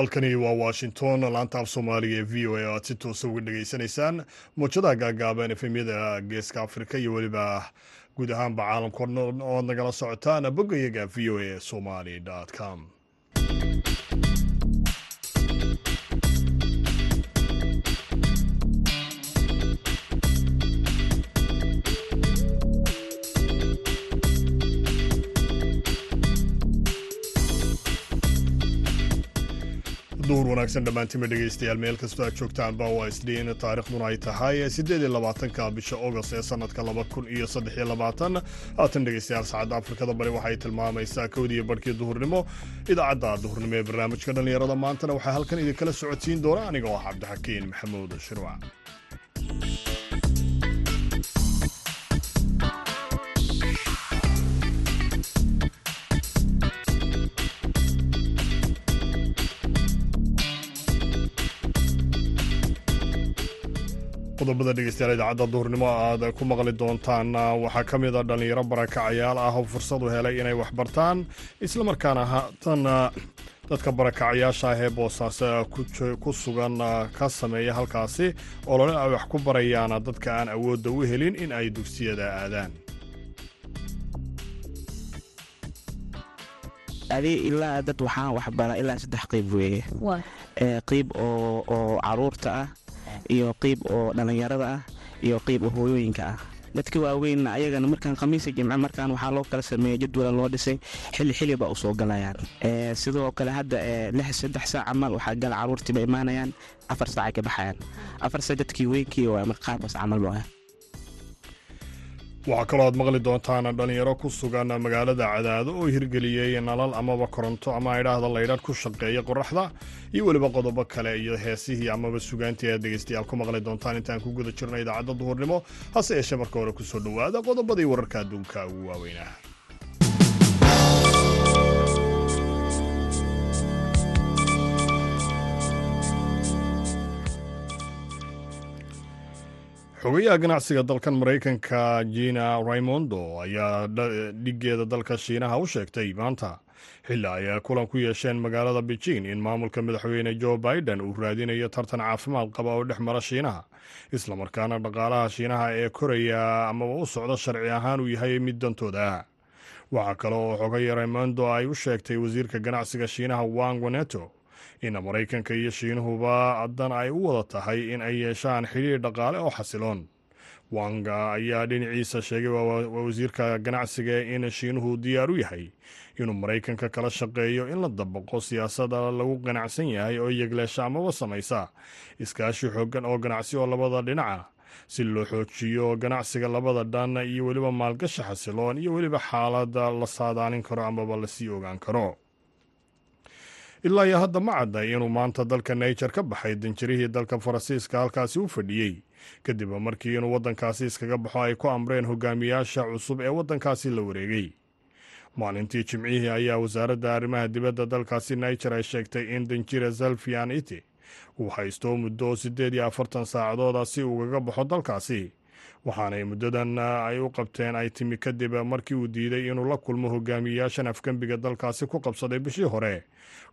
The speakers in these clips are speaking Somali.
halkani waa washington. Laanta af soomaaliga ee v o a aad si toosa uga dhegaysanaysaan muujadaha gaagaaban efemyada geeska afrika iyo weliba guud ahaanba caalamka ood nagala socotaan boggayaga v o a somali com duhur wanaagsan dhammaantima dhegaystayaal meel kastoo aad joogtaanba waa isdhiin taarikhduna ay tahay siddeed iyo labaatanka bisha ogost ee sannadka laba kun iyo saddex iyo labaatan haatan dhegaystayaal saacadda afrikada bari waxay tilmaamaysaa kowdiiyo barhkii duhurnimo idaacadda duhurnimo ee barnaamijka dhallinyarada maantana waxaa halkan idinkala socodsiin doona aniga ah cabdixakiin maxamuud shirwac qodobada dhegeystayaal idaacadda duhurnimo aad ku maqli doontaan waxaa ka mid a dhallinyaro barakacayaal ah oo fursad u helay inay wax bartaan islamarkaana haatan dadka barakacayaasha ah ee boosaaso ku sugan ka sameeya halkaasi olole ay wax ku barayaan dadka aan awoodda u helin in ay dugsiyada aadaan. Adi ilaa dad waxaan waxbara ilaa saddex qeyb weeye. Qeyb oo carruurta ah iyo qeyb oo dhallinyarada ah iyo qeyb oo hooyooyinka ah. Dadka waaweyn ayagana markaan khamiisa jimce markaan waxaa loo kala sameeyey jadwala loo dhisay xilli xiliba u soo galayaan. Sidoo kale hadda saddex saac camal waxaa gala caruurtiiba imaanayaan afar saacay ka baxayaan. Afar saac dadkii weynkii waa marqaabas camal waa waxaa kaloo aad maqli doontaan dhallinyaro ku sugan magaalada cadaado oo hirgeliyey nalal amaba koronto ama idhaahda laydhadh ku shaqeeya qoraxda iyo weliba qodobo kale iyo heesihii amaba sugaantii aad dhegaystayaal ku maqli doontaan. Intaan ku guda jirno idaacadda duhurnimo hase yeeshee marka hore ku soo dhowaada qodobadii wararka adduunka ugu waaweynah xogayaha ganacsiga dalkan maraykanka jina raimondo ayaa dhigeeda dalka shiinaha u sheegtay maanta. Xilli ay kulan ku yeesheen magaalada beijing in maamulka madaxweyne joe biden uu raadinayo tartan caafimaad qaba oo dhex mara shiinaha islamarkaana dhaqaalaha shiinaha ee koraya amaba u socda sharci ahaan uu yahay mid dantooda. Waxaa kale oo xogaya raimondo ay u sheegtay wasiirka ganacsiga shiinaha wang waneto in maraykanka iyo shiinuhuba dan ay u wada tahay in ay yeeshaan xidhiir dhaqaale oo xasiloon. Wanga ayaa dhinaciisa sheegay wasiirka ganacsiga in shiinuhu diyaar u yahay inuu maraykanka kala shaqeeyo in la dabaqo siyaasada lagu qanacsan yahay oo yegleesha amaba samaysa. Iskaashi xoogan oo ganacsi oo labada dhinaca si loo xoojiyo ganacsiga labada dhan iyo weliba maalgashi xasiloon iyo weliba xaalada la saadaalin karo amaba la sii ogaan karo ilaa iyo hadda ma cadday inuu maanta dalka naijer ka baxay danjirihii dalka faransiiska halkaasi u fadhiyey. Kadib markii inuu waddankaasi iskaga baxo ay ku amreen hogaamiyaasha cusub ee waddankaasi la wareegay. Maalintii jimcihii ayaa wasaaradda arrimaha dibadda dalkaasi naijer ay sheegtay in danjire zalfian iti uu haysto muddo siddeed iyo afartan saacadooda si ugaga baxo dalkaasi waxaanay muddadan ay u qabteen ay timi kadib markii uu diiday inuu la kulmo hogaamiyayaashan afgembiga dalkaasi ku qabsaday bishii hore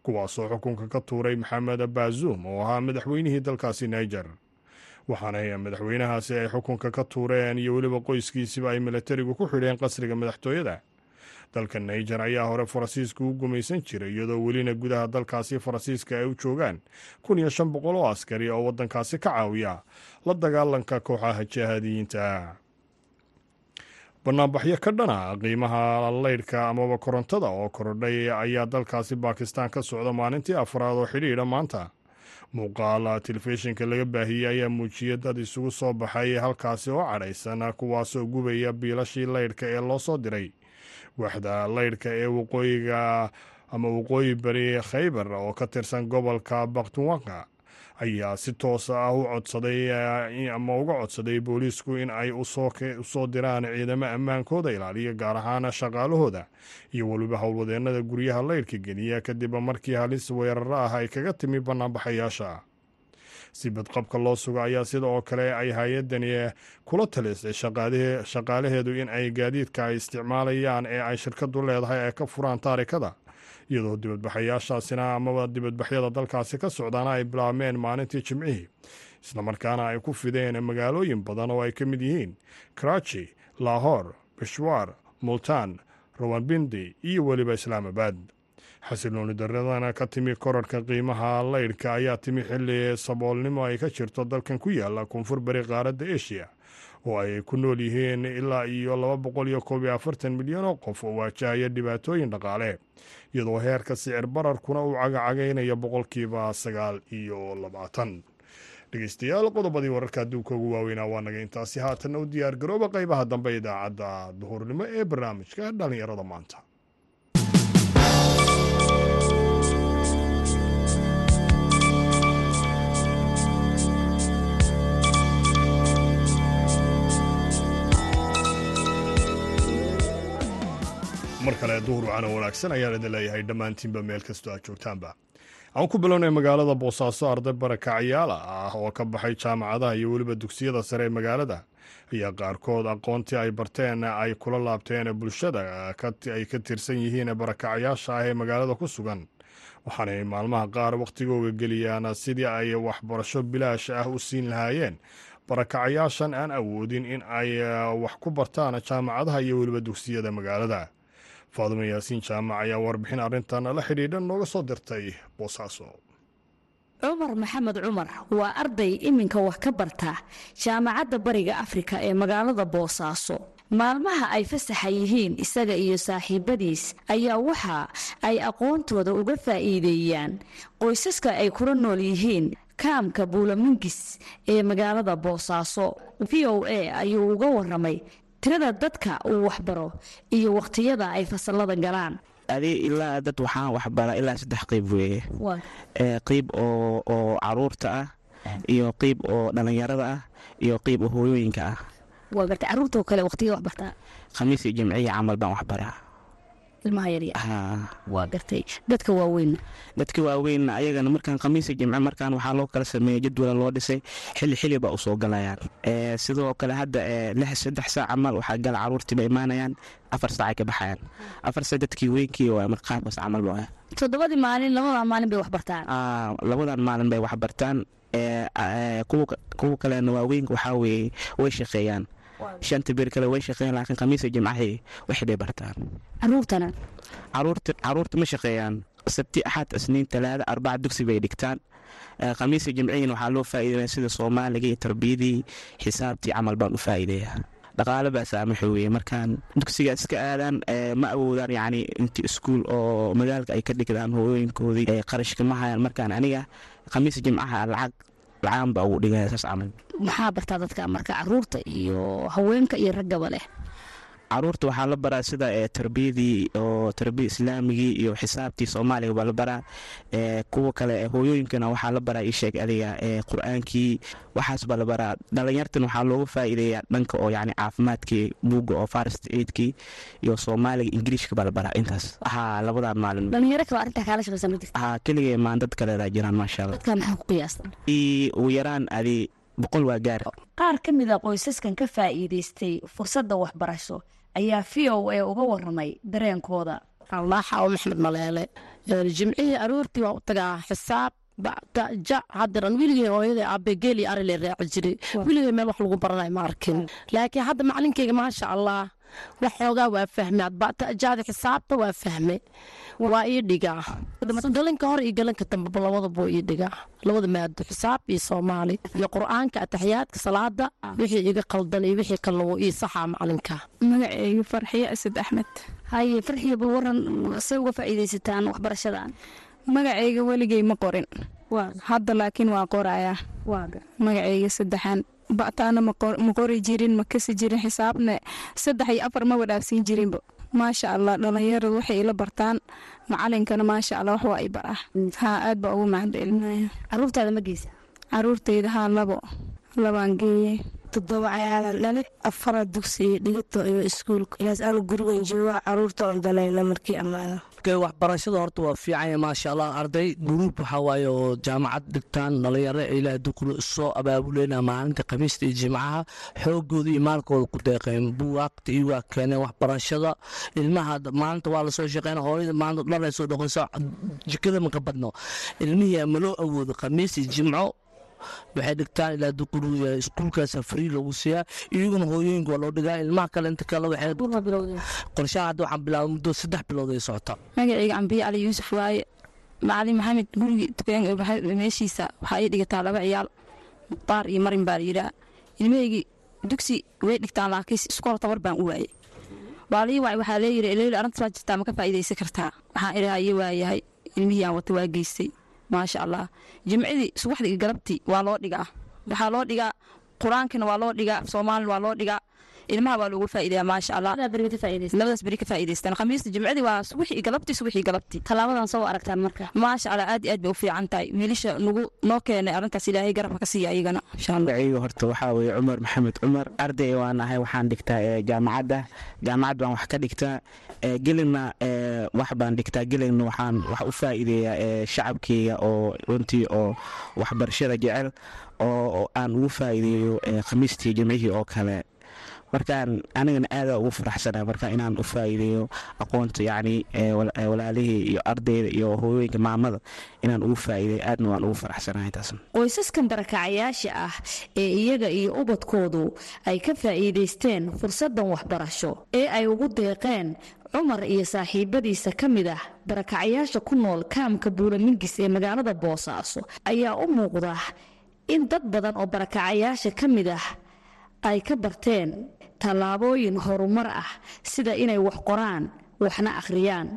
kuwaasoo xukunka ka tuuray maxamed baazum oo ahaa madaxweynihii dalkaasi naijer waxaana madaxweynahaasi ay xukunka ka tuureen iyo weliba qoyskiisiba ay milatarigu ku xidheen qasriga madaxtooyada dalka naijer ayaa hore faransiiska u gumaysan jiray iyadoo welina gudaha dalkaasi faransiiska ay u joogaan kun iyo shan boqol oo askari oo waddankaasi ka caawiya la dagaalanka kooxaha jihaadiyiinta banaanbaxyo ka dhana qiimaha leydhka amaba korontada oo korodhay ayaa dalkaasi bakistan ka socda maalintii afraad oo xidhiidha maanta. Muuqaal telefishinka laga baahiyey ayaa muujiyay dad isugu soo baxay halkaasi oo cadhaysan kuwaasoo gubaya biilashii leydhka ee loo soo diray waaxda leydhka ee waqooyiga ama waqooyi bari khaybar oo ka tirsan gobolka bakhtunwaka ayaa si toosa ah u codsaday ama uga codsaday booliisku in ay u soo diraan ciidamo ammaankooda ilaaliya gaar ahaan shaqaalahooda iyo weliba howlwadeennada guryaha leydhka geliya. Kadib markii halis weeraro ah ay kaga timi banaanbaxayaasha si badqabka loo sugo ayaa sida oo kale ay hay'adani kula talisay shaqaalaheedu in ay gaadiidka ay isticmaalayaan ee ay shirkadu leedahay ay ka furaan taarikada iyadoo dibadbaxayaashaasina amaba dibadbaxyada dalkaasi ka socdaana ay bilaabmeen maalintii jimcihii. Islamarkaana ay ku fideen magaalooyin badan oo ay ka mid yihiin karachi lahor bishwaar multaan rawanbindi iyo weliba islaamabad xasilooni daradana ka timi korarhka qiimaha laydhka ayaa timi xilli saboolnimo ay ka jirto dalkan ku yaalla koonfur bari qaaradda eshiya oo ay ku nool yihiin ilaa iyo laba boqol iyo koob iyo afartan milyan oo qof oo waajahaya dhibaatooyin dhaqaale iyadoo heerka sicir bararkuna uu cagacagaynayo boqolkiiba sagaal iyo labaatan. Dhegeystayaal qodobadii wararka adduunka ugu waaweynaa waa naga intaasi. Haatanna u diyaar garooba qaybaha dambe idaacadda duhurnimo ee barnaamijka dhallinyarada maanta mar kale duhur wacana wanaagsan ayaan idin leeyahay dhammaantiinba meel kastoo aad joogtaanba. Aan ku bilownay magaalada boosaaso arday barakacyaala ah oo ka baxay jaamacadaha iyo weliba dugsiyada sare ee magaalada. Ayaa qaarkood aqoontii ay barteen ay kula laabteen bulshada ay ka tirsan yihiin barakacyaasha ah ee magaalada ku sugan. Waxaanay maalmaha qaar wakhtigooga geliyaan sidii ay waxbarasho bilaash ah u siin lahaayeen. Barakacyaashan aan awoodin in ay wax ku bartaan jaamacadaha iyo weliba dugsiyada magaalada faadimo yaasiin jaamac ayaa warbixin arrintan la xidhiidha nooga soo dirtay boosaaso cumar maxamed cumar waa arday iminka wax ka barta jaamacadda bariga afrika ee magaalada boosaaso maalmaha ay fasaxa yihiin isaga iyo saaxiibadiis ayaa waxa ay aqoontooda uga faa'iideeyaan. Qoysaska ay kula nool yihiin kaamka buulamingis ee magaalada boosaaso v o a ayuu uga waramay tirada dadka uu waxbaro iyo wakhtiyada ay fasalada galaan. Adi ilaa dad waxaan waxbara ilaa saddex qeyb weeye. Qeyb oo carruurta ah iyo qeyb oo dhallinyarada ah iyo qeyb oo hooyooyinka ah. Waa garta caruurtao kale waqtiga waxbartaa khamiis iyo jimciya camal baan waxbaraa ilmaha yaryar waa gartay dadka waaweyn. Dadka waaweyn ayagana markaan khamiisa jimce markaan waxaa loo kala sameeyey jadwala loo dhisay xili xili ba u soo galayaan. Sidoo kale hadda saddex saac camal waxaa gala caruurtiiba imaanayaan afar saacay ka baxayaan. Afar saac dadkii weynkii waa marqaabas camal ba toddobadii maalin labadan maalin bay waxbartaan labadan maalin bay waxbartaan kuwa kalena waaweynka waxaa weeye way shaqeeyaan shanta beer kale way shaqeeyaan laakiin khamiisa jimcahi waxay bay bartaan. Caruurtana? Caruurta ma shaqeeyaan. Sabti axad isniin talaada arbaca dugsi bay dhigtaan. Khamiisa jimcihin waxaa loo faa'iideeya sida soomaaliga iyo tarbiyadii xisaabtii camal baan u faa'iideeya dhaqaale baa saamaxo weye markaan dugsiga iska aadaan ma awoodaan yacni inti iskuul oo magaalka ay ka dhigdaan hooyooyinkoodii qarashka ma hayaan. Markaan aniga khamiisa jimcaha lacag lacaan baa ugu dhigaya saas camal. Maxaa bartaa dadka marka carruurta iyo haweenka iyo raggaba leh carruurta waxaa la baraa sida tarbiyadii oo tarbiya islaamigii iyo xisaabtii soomaaliga baa la baraa. Kuwa kale hooyooyinkana waxaa la baraa isheeg adiga qur'aankii. Waxaas baa la baraa. Dhalinyartan waxaa looga faa'iideeyaa dhanka oo yani caafimaadkii buugga oo farst aidkii iyo soomaaliga ingiriishka baa la baraa. Intaas haa labadan maalin. Keligay maan dad kaleedaa jiraan maasha ugu yaraan adi boqol waa gaar. Qaar ka mid a qoysaskan ka faa'iidaystay fursadda waxbarasho ayaa v o a uga waramay dareenkooda. Allaaxa oo maxmed maleele jimcihii aroortii waa u tagaa xisaab ja hadiran weligey hooyada aabe geeli arile raaci jiray weligey meel wax lagu baranay ma arkin. Laakiin hadda macalinkeyga maasha allah wax xoogaa waa fahme adbatajaada xisaabta waa fahme waa ii dhigaa galanka hor iyo galanka dambeba labadaba ii dhigaa labada maado xisaab iyo soomaali iyo qur'aanka ataxiyaadka salaada wixii iga qaldan iyo wixii kalena wuu ii saxaa macalinka. Magaceyga farxiye asad axmed. Haye farxiya bal waran say uga faa'iidaysataan waxbarashadan. Magaceyga weligey ma qorin. Hadda laakiin waa qorayaa magaceyga saddexaan. Ba'taana ma qori jirin ma kasi jirin xisaabna saddex iyo afar ma wadhaafsiin jirinba maasha allah dhalinyaradu waxay ila bartaan. Macalinkana maasha allah wax waa i baraa haa aad baa ugu mahadcelinaya caruurtaada ma geysa? Caruurtayda haa labo. Labaan geeyey toddoba cayaalan dhale afara dugsiga dhigato iyo iskuulka. Ilaas anu gurigan jooga carruurta on dalayna markii ammaano waxbarashada horta waa fiicanya maasha allah arday guruub waxaa waaye oo jaamacad dhigtaan dhalinyaro ilaa dukuro soo abaabuleyna maalinta khamiista iyo jimcaha. Xoogooda iyo maalkooda ku deeqeen buwaaqta iyo waa keeneen waxbarashada. Ilmaha maalinta waa la soo shaqeyn hooyada maalinta dhalay soo dhaqayso jikada maka badno. Ilmihii maloo awoodo khamiis iyo jimco waxay dhigtaan ilaa dukuru iskuulkaasa free lagu siiyaa. Iyaguna hooyooyinka waa loo dhigaa. Ilmaha kale inta kale qorshaha hadda waxaan bilaabay muddo saddex bilood ay socota magacayga cambiye cali yuusuf waaye macalin maxamed gurigi meeshiisa waxaa ii dhigataa laba ciyaal mukhtaar iyo marin baa layidhaa ilmahaygii dugsi way dhigtaan laakiin iskool tabar baan u waayey baalii waay waxaa leeyiri eleyli arrintas waa jirtaa ma ka faa'iidaysan kartaa? Waxaan idhaha iyo waayahay ilmihii aan wata waa geystay maasha allah jimcidii subaxdii galabtii waa loo dhigaa. Waxaa loo dhigaa qur'aankana waa loo dhigaa soomaalina waa loo dhigaa ilmaha waa loogu faa'iidaya maasha allah labadaas beri ka faa'iidaystaan khamiista jimcadii waa subaxii galabtii subaxii galabtii. Tallaabadan soo aragtaan marka. Maasha allah aad iyo aad bay u fiican tahay wiilasha nagu noo keenay arrintaas ilaahay garabka ka siiya iyagana insha allah magacayga horta waxaa weeye cumar maxamed cumar arday waan ahay waxaan dhigtaa jaamacadda. Jaamacad baan wax ka dhigtaa gelina wax baan dhigtaa. Gelina waxaan wax u faa'iideeyaa shacabkeyga oo runtii oo waxbarashada jecel oo aan ugu faa'iideeyo khamiistii jimcihii oo kale markaan anigana aada ugu faraxsana marka inaan u faa'iideeyo aqoonta yacni walaalihii iyo ardayda iyo hooyooyinka maamada inaan ugu faa'iideeyo aadna waan ugu faraxsanahay taasna qoysaskan barakacayaasha ah ee iyaga iyo ubadkoodu ay ka faa'iidaysteen fursaddan waxbarasho ee ay ugu deeqeen cumar iyo saaxiibadiisa ka mid ah barakacayaasha ku nool kaamka buulamingis ee magaalada boosaaso ayaa u muuqda in dad badan oo barakacayaasha ka mid ah ay ka barteen tallaabooyin horumar ah sida inay wax qoraan waxna akhriyaan.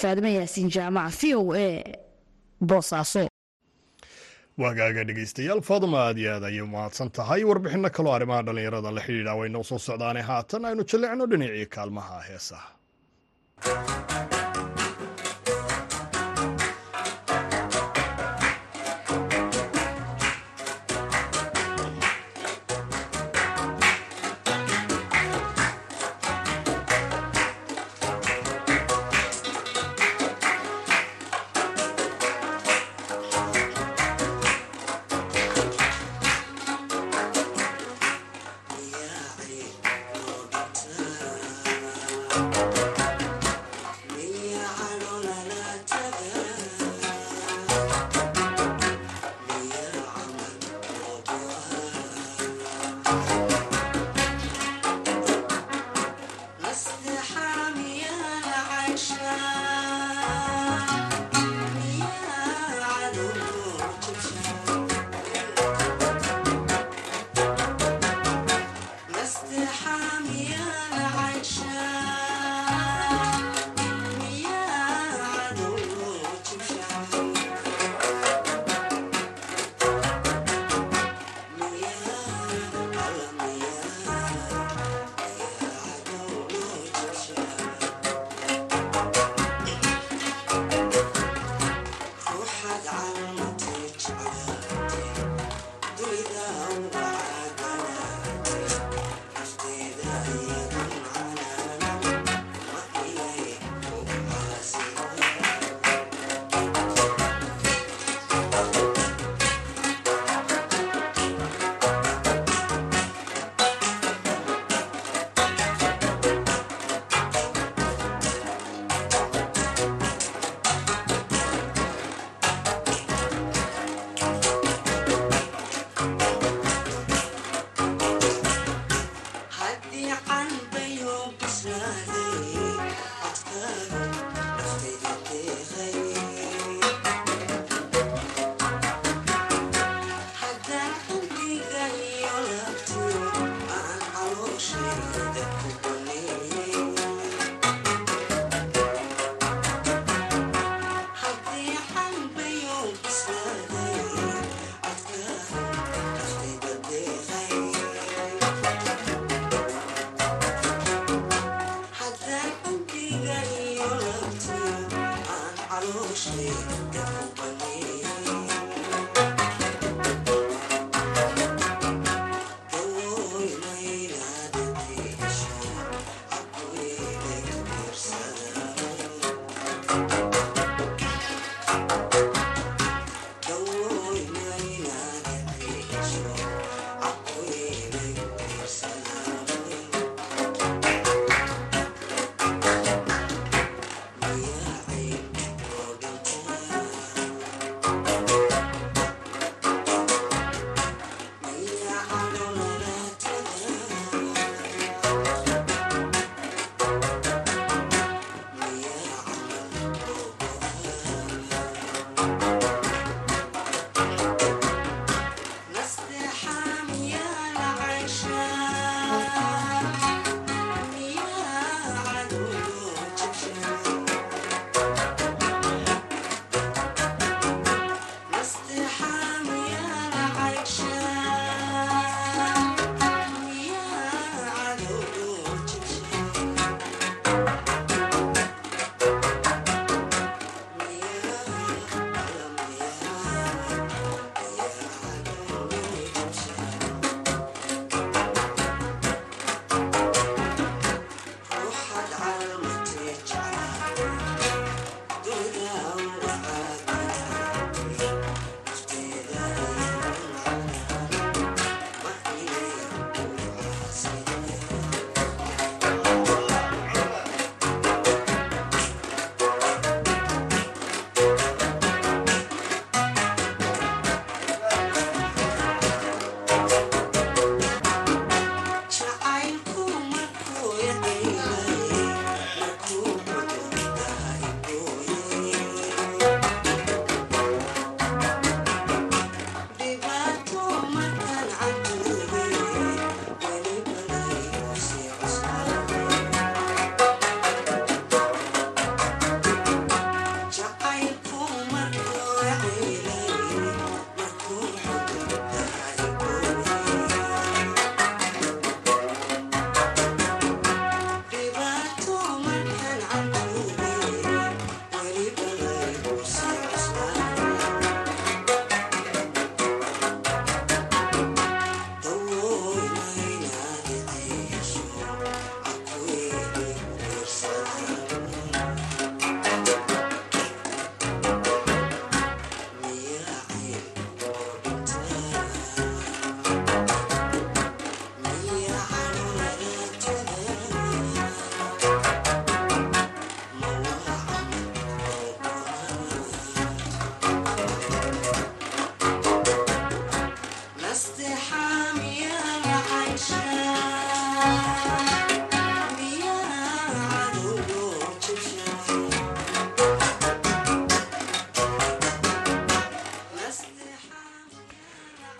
Faadimo yaasiin jaamaca v o a boosaaso waagaaga dhegeystayaal faaduma aad iyo aad ayay mahadsan tahay. Warbixinno kaloo arrimaha dhallinyarada la xidhiidha way noo soo socdaane. Haatan aynu jallecno dhinacii kaalmaha heesaha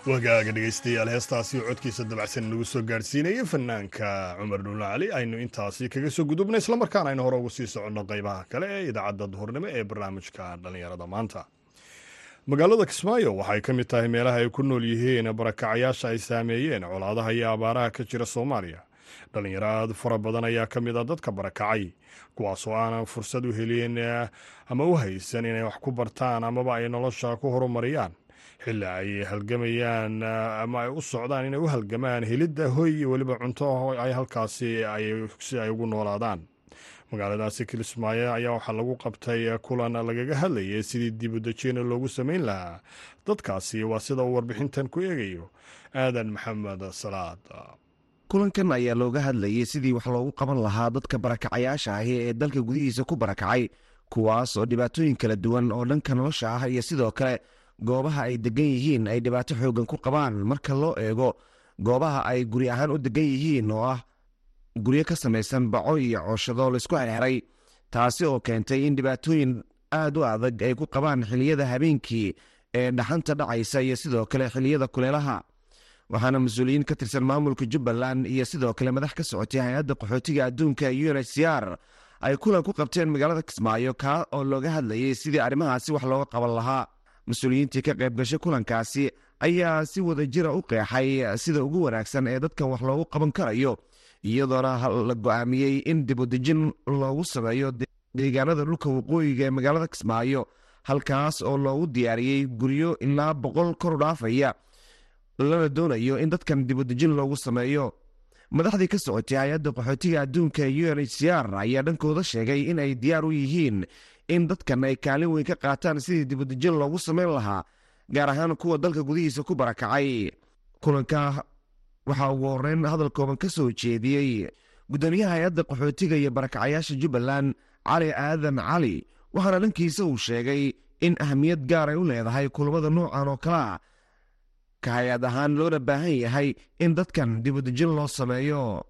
wagaaga dhegaystayaal heestaasi oo codkiisa dabacsan nagu soo gaadhsiinayay fanaanka cumar dhuulla cali aynu intaasi kaga soo gudubnay islamarkaana aynu hore ugu sii soconno qaybaha kale ee idaacadda duhurnimo ee barnaamijka dhallinyarada maanta. Magaalada kismaayo waxay ka mid tahay meelaha ay ku nool yihiin barakacayaasha ay saameeyeen colaadaha iyo abaaraha ka jira soomaaliya. Dhallinyaro aad fara badan ayaa ka mid a dadka barakacay kuwaasoo aanan fursad u helin ama u haysan inay wax ku bartaan amaba ay nolosha ku horumariyaan xilli ay halgamayaan ama ay u socdaan inay u halgamaan helidda hoy iyo weliba cunto ay halkaasi si ay ugu noolaadaan. Magaaladaasi kilismaayo ayaa waxaa lagu qabtay kulan lagaga hadlayay sidii dibudejina loogu samayn lahaa. Dadkaasi waa sida uu warbixintan ku eegayo aadan maxamed salaad. Kulankan ayaa looga hadlayay sidii wax loogu qaban lahaa dadka barakacayaasha ahi ee dalka gudihiisa ku barakacay kuwaas oo dhibaatooyin kala duwan oo dhanka nolosha ah iyo sidoo kale goobaha ay degan yihiin ay dhibaato xoogan ku qabaan. Marka loo eego goobaha ay guri ahaan u degan yihiin oo ah guryo ka samaysan baco iyo cooshado laysku xerxeray taasi oo keentay in dhibaatooyin aad u adag ay ku qabaan xiliyada habeenkii ee dhaxanta dhacaysa iyo sidoo kale xiliyada kuleelaha waxaana mas'uuliyiin ka tirsan maamulka jubbaland iyo sidoo kale madax ka socotay hay'adda qaxootiga adduunka u n h c r ay kulan ku qabteen magaalada kismaayo kaa oo looga hadlayay sidii arrimahaasi wax looga qaban lahaa mas'uuliyiintii ka qayb gashay kulankaasi ayaa si wada jira u qeexay sida ugu wanaagsan ee dadkan wax loogu qaban karayo iyadoona la go'aamiyey in dibudejin loogu sameeyo deegaanada dhulka waqooyiga ee magaalada kismaayo halkaas oo loogu diyaariyey guryo ilaa boqol kor dhaafaya lana doonayo in dadkan dibudejin loogu sameeyo. Madaxdii ka socotay hay'adda qaxootiga adduunka u n h c r ayaa dhankooda sheegay in ay diyaar u yihiin in dadkan ay kaalin weyn ka qaataan sidii dibudejin loogu samayn lahaa gaar ahaan kuwa dalka gudihiisa ku barakacay. Kulanka waxaa ugu horeyn hadal kooban ka soo jeediyey guddoomiyaha hay'adda qaxootiga iyo barakacayaasha jubbaland cali aadan cali waxaana dhankiisa uu sheegay in ahamiyad gaar ay u leedahay kulamada noocan oo kalea ka hay'ad ahaan loona baahan yahay in dadkan dibudejin loo sameeyo.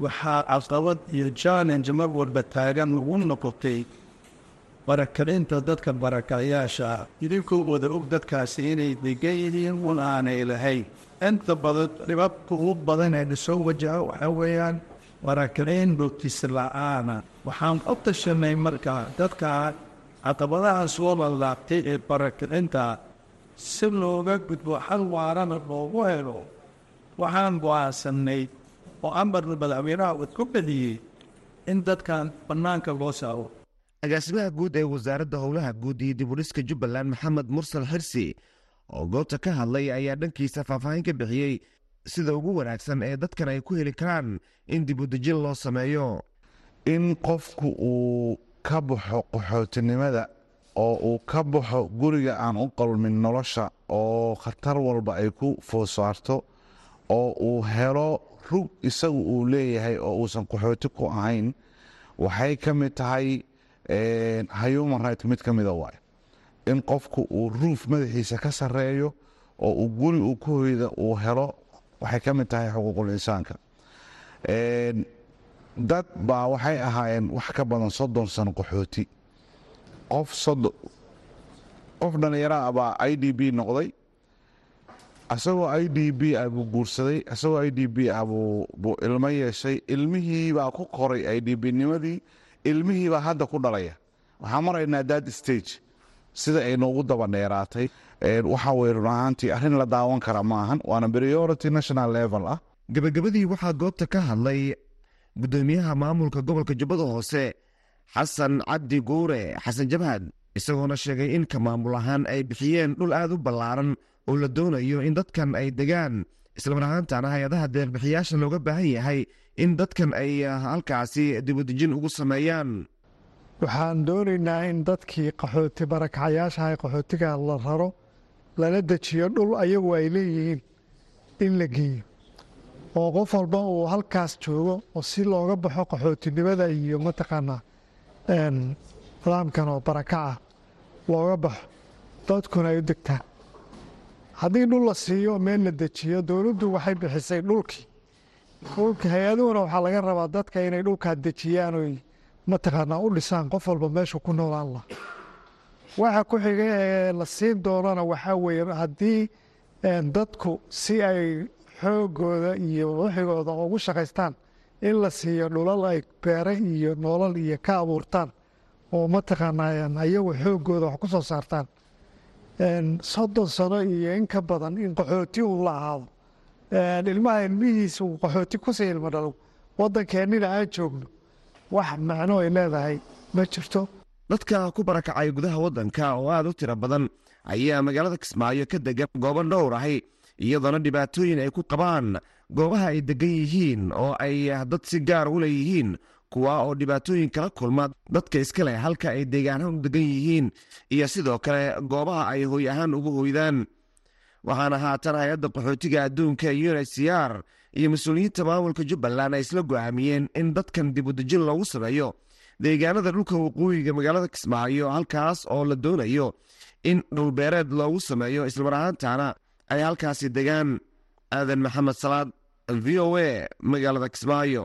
Waxaa caqabad iyo challenge mar walba taagan lagu noqotay barakacinta dadka barakacayaasha ah idinkoo wada og dadkaasi inay degan yihiin un aanay lahayn inta badan dhibabka ugu badan ee soo wajaha waxaa weeyaan barakicin dhogtis la'aana waxaan u tashanay markaa dadka caqabadaha soo lalaabtay ee barakicinta si looga gudbo xal waarana loogu helo waxaan go'aansanay oo amarna madaxweynaha uu ku bediyey in dadkan bannaanka loo saaro agaasimaha guud ee wasaaradda howlaha guud iyo dibudhiska jubbaland maxamed mursal xirsi oo goobta ka hadlay ayaa dhankiisa faahfaahin ka bixiyey sida ugu wanaagsan ee dadkan ay ku heli karaan in dibudejin loo sameeyo. In qofku uu ka baxo qaxootinimada oo uu ka baxo guriga aan u qalmin nolosha oo khatar walba ay ku foosaarto oo uu helo rug isagu uu leeyahay oo uusan qaxooti ku ahayn waxay ka mid tahay human right mid ka mida waay. In qofku uu ruuf madaxiisa ka sareeyo oo uu guri uu ku hoyda uu helo waxay ka mid tahay xuquuqul insaanka. Dad baa waxay ahaayeen wax ka badan soddon sano qaxooti. Qof qof dhallinyaro ah baa i d b noqday. Isagoo i d b ah buu guursaday isagoo i d b ah buu ilmo yeeshay. Ilmihii baa ku koray i d b nimadii ilmihii baa hadda ku dhalaya. Waxaan maraynaa dad stage sida ay noogu daba dheeraatay waxa weye run ahaantii arrin la daawan kara maahan waana priority national level ah. Gebagabadii waxaa goobta ka hadlay guddoomiyaha maamulka gobolka jubbada hoose xasan cabdi guure. Xasan jabhad isagoona sheegay in ka maamul ahaan ay bixiyeen dhul aad u ballaaran oo la doonayo in dadkan ay degaan islamar ahaantana hay'adaha deeqbixiyaasha looga baahan yahay in dadkan ay halkaasi dibudejin ugu sameeyaan. Waxaan doonaynaa in dadkii qaxooti barakacayaashaha qaxootiga la raro lana dejiyo dhul ayagu ay leeyihiin in la geeyo. Oo qof walba uu halkaas joogo oo si looga baxo qaxootinimada iyo mataqaanaa nidaamkan oo barakaca looga baxo dadkuna ay u degtaan haddii dhul la siiyo meel la dejiyo dowladdu waxay bixisay dhulkii dhulka hay'aduhuna waxaa laga rabaa dadka inay dhulkaa dejiyaan oy mataqaanaa u dhisaan qof walba meeshu ku noolaan lah waxa ku xiga ee la siin doonana waxaa weeye haddii dadku si ay xoogooda iyo wixigooda ugu shaqaystaan in la siiyo dhulal ay beere iyo nolol iyo ka abuurtaan oo mataqaanaa ayagu xoogooda wax ku soo saartaan soddon sano iyo in ka badan in qaxooti uu la ahaado. Ilmaha ilmihiisa uu qaxooti ku sii ilmo dhalo. Waddankeennina aan joogno. Wax macno ay leedahay. Ma jirto? Dadka ku barakacay gudaha waddanka oo aad u tiro badan ayaa magaalada kismaayo ka degan goobo dhowr ahi iyadoona dhibaatooyin ay ku qabaan goobaha ay degan yihiin oo ay dad si gaar u leeyihiin kuwa oo dhibaatooyin kala kulma dadka iska leh halka ay deegaanahan u degan yihiin iyo sidoo kale goobaha ay hoy ahaan ugu hoydaan. Waxaana haatan hay'adda qaxootiga adduunka unhcr iyo mas'uuliyiinta maamulka jubbaland ay isla go'aamiyeen in dadkan dibudejin loogu sameeyo deegaanada dhulka waqooyiga magaalada kismaayo halkaas oo la doonayo in dhulbeereed loogu sameeyo. Islamar ahaantaana ay halkaasi degaan. Aadan maxamed salaad v o a magaalada kismaayo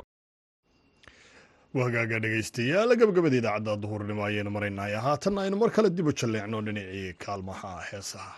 wahagaaga dhegaystayaal gabagabada idaacadda duhurnimo ayaynu maraynay haatan aynu mar kale dib u jalleecno dhinacii kaalmaha heesaha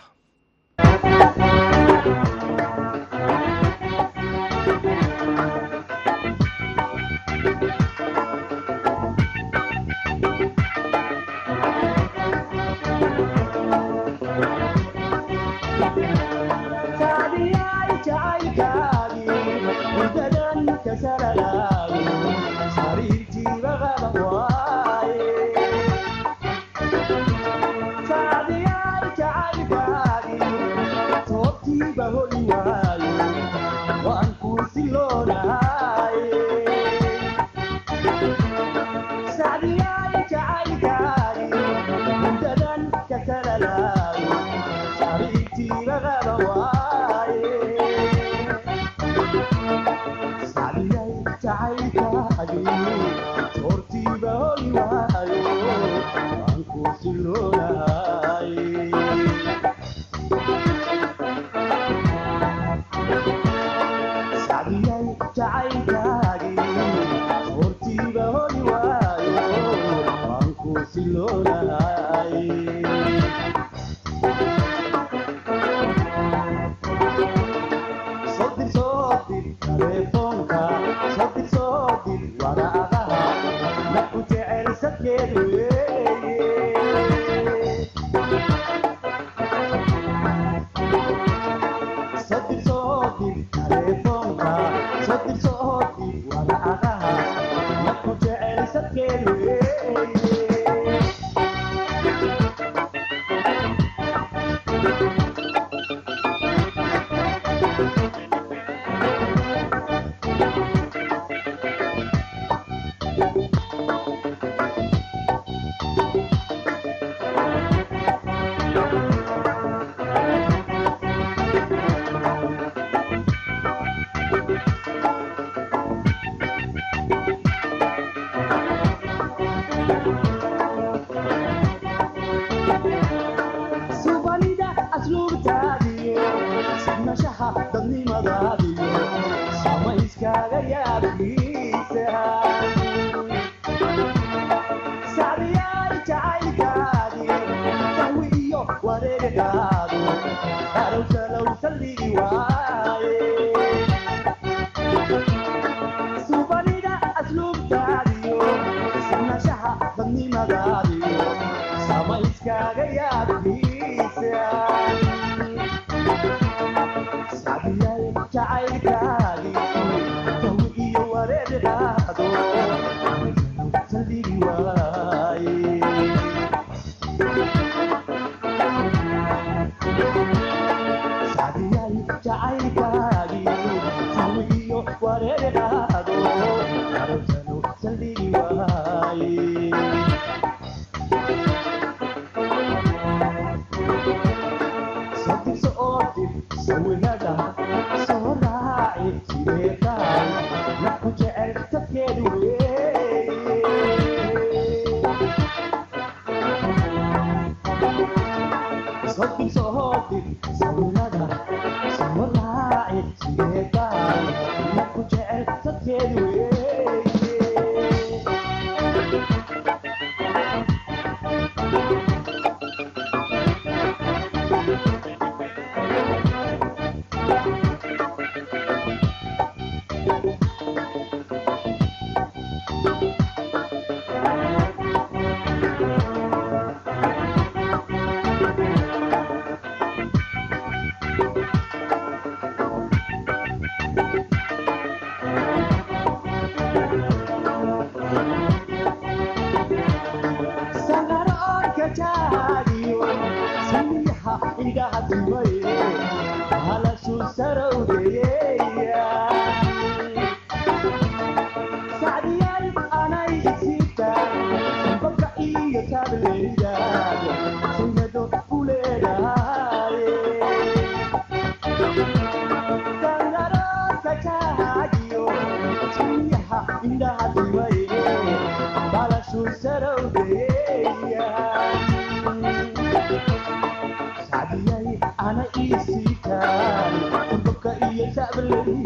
salaam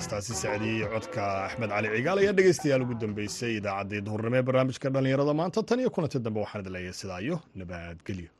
heestaasi sacdiyey codka axmed cali cigaal ayaa dhegaystayaal ugu dambeysay idaacaddii duhurnimo ee barnaamijka dhallinyarada maanta. Tan iyo kulanti dambe waxaan idin leeyahay sidaa iyo nabadgelyo